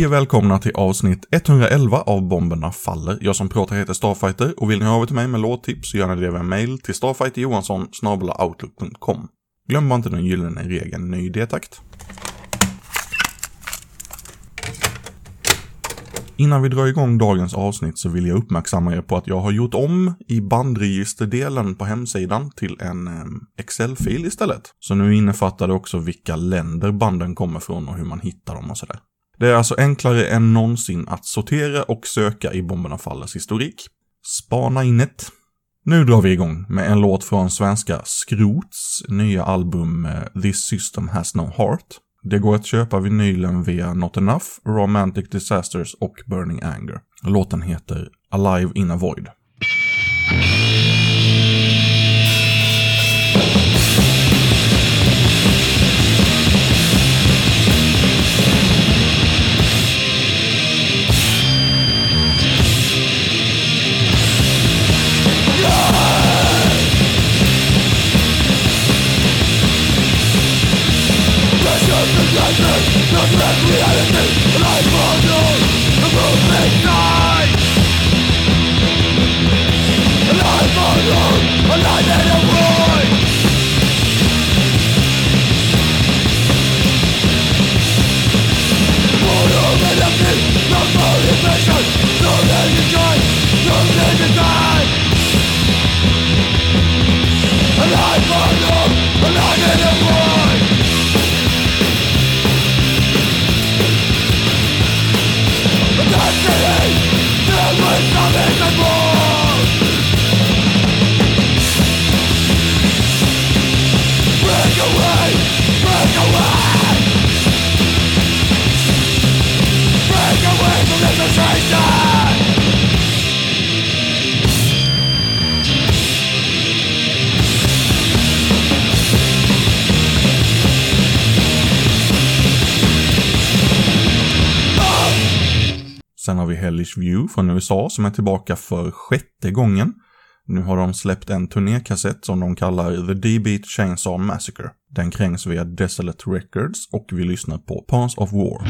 Hej och välkomna till avsnitt 111 av Bomberna Faller. Jag som pratar heter Starfighter och vill ni höra till mig med låttips så gör ni det via mail till StarfighterJohansson.outlook.com. Glöm bara inte den gyllene regeln ny detakt. Innan vi drar igång dagens avsnitt så vill jag uppmärksamma er på att jag har gjort om i bandregisterdelen på hemsidan till en ehm, Excel-fil istället. Så nu innefattar det också vilka länder banden kommer från och hur man hittar dem och sådär. Det är alltså enklare än någonsin att sortera och söka i Bomberna Fallers historik. Spana in det. Nu drar vi igång med en låt från svenska Skrots nya album eh, This System Has No Heart. Det går att köpa vinylen via Not Enough, Romantic Disasters och Burning Anger. Låten heter Alive in a Void. Sen har vi Hellish View från USA som är tillbaka för sjätte gången. Nu har de släppt en turnékassett som de kallar The D-Beat Chainsaw Massacre. Den krängs via Desolate Records och vi lyssnar på Pawns of War.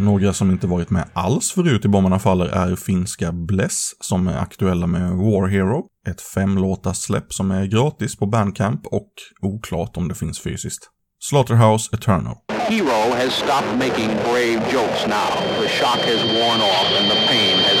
Några som inte varit med alls förut i Bomberna Faller är finska Bless som är aktuella med War Hero, ett femlåtarsläpp som är gratis på Bandcamp och oklart om det finns fysiskt. Slaughterhouse Eternal. Hero has stopped making brave jokes now. The shock has worn off and the pain has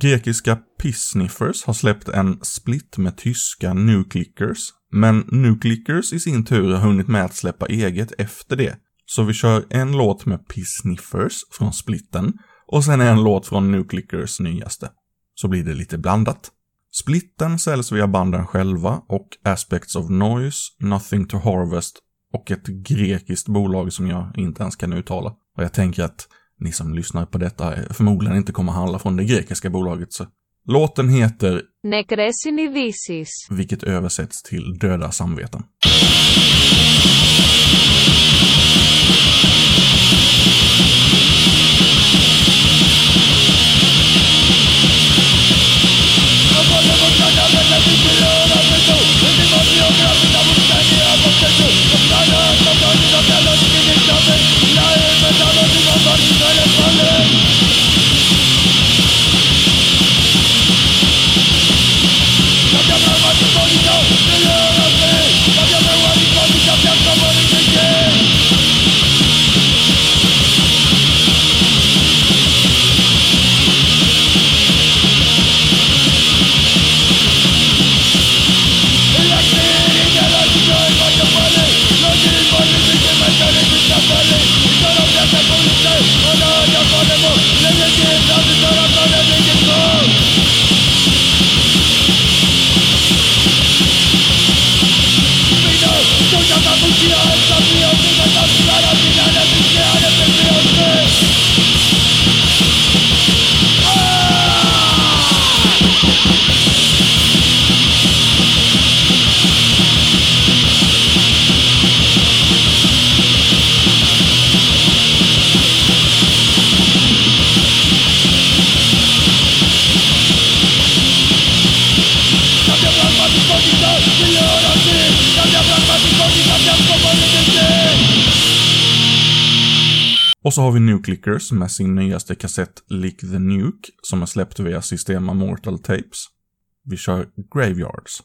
Grekiska Pissniffers har släppt en split med tyska Nuclickers, men Nuclickers i sin tur har hunnit med att släppa eget efter det. Så vi kör en låt med Pissniffers från splitten och sen en låt från Nuclickers nyaste. Så blir det lite blandat. Splitten säljs via banden själva och Aspects of Noise, Nothing to Harvest och ett grekiskt bolag som jag inte ens kan uttala. Och jag tänker att ni som lyssnar på detta förmodligen inte kommer handla från det grekiska bolaget. Så. Låten heter Nekresin Vilket översätts till Döda samveten. Så har vi Nuclickers med sin nyaste kassett Lick the Nuke, som är släppt via Systema Mortal Tapes. Vi kör Graveyards.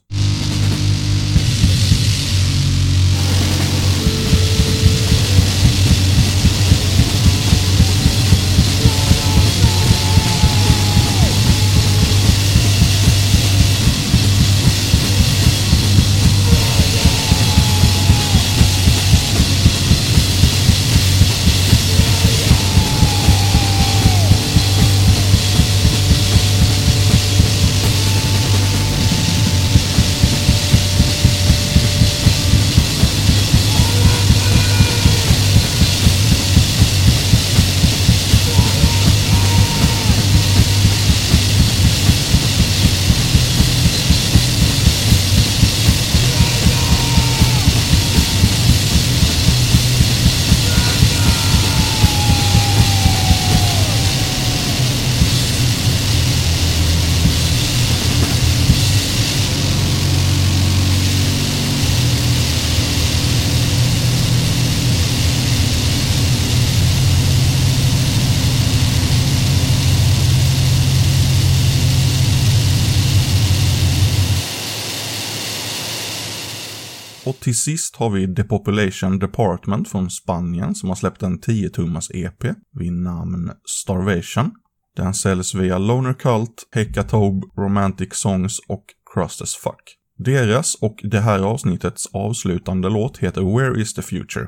Och till sist har vi Depopulation Department från Spanien som har släppt en 10-tummars EP vid namn Starvation. Den säljs via Loner Cult, Hecatobe, Romantic Songs och Crust as Fuck. Deras och det här avsnittets avslutande låt heter Where is the Future?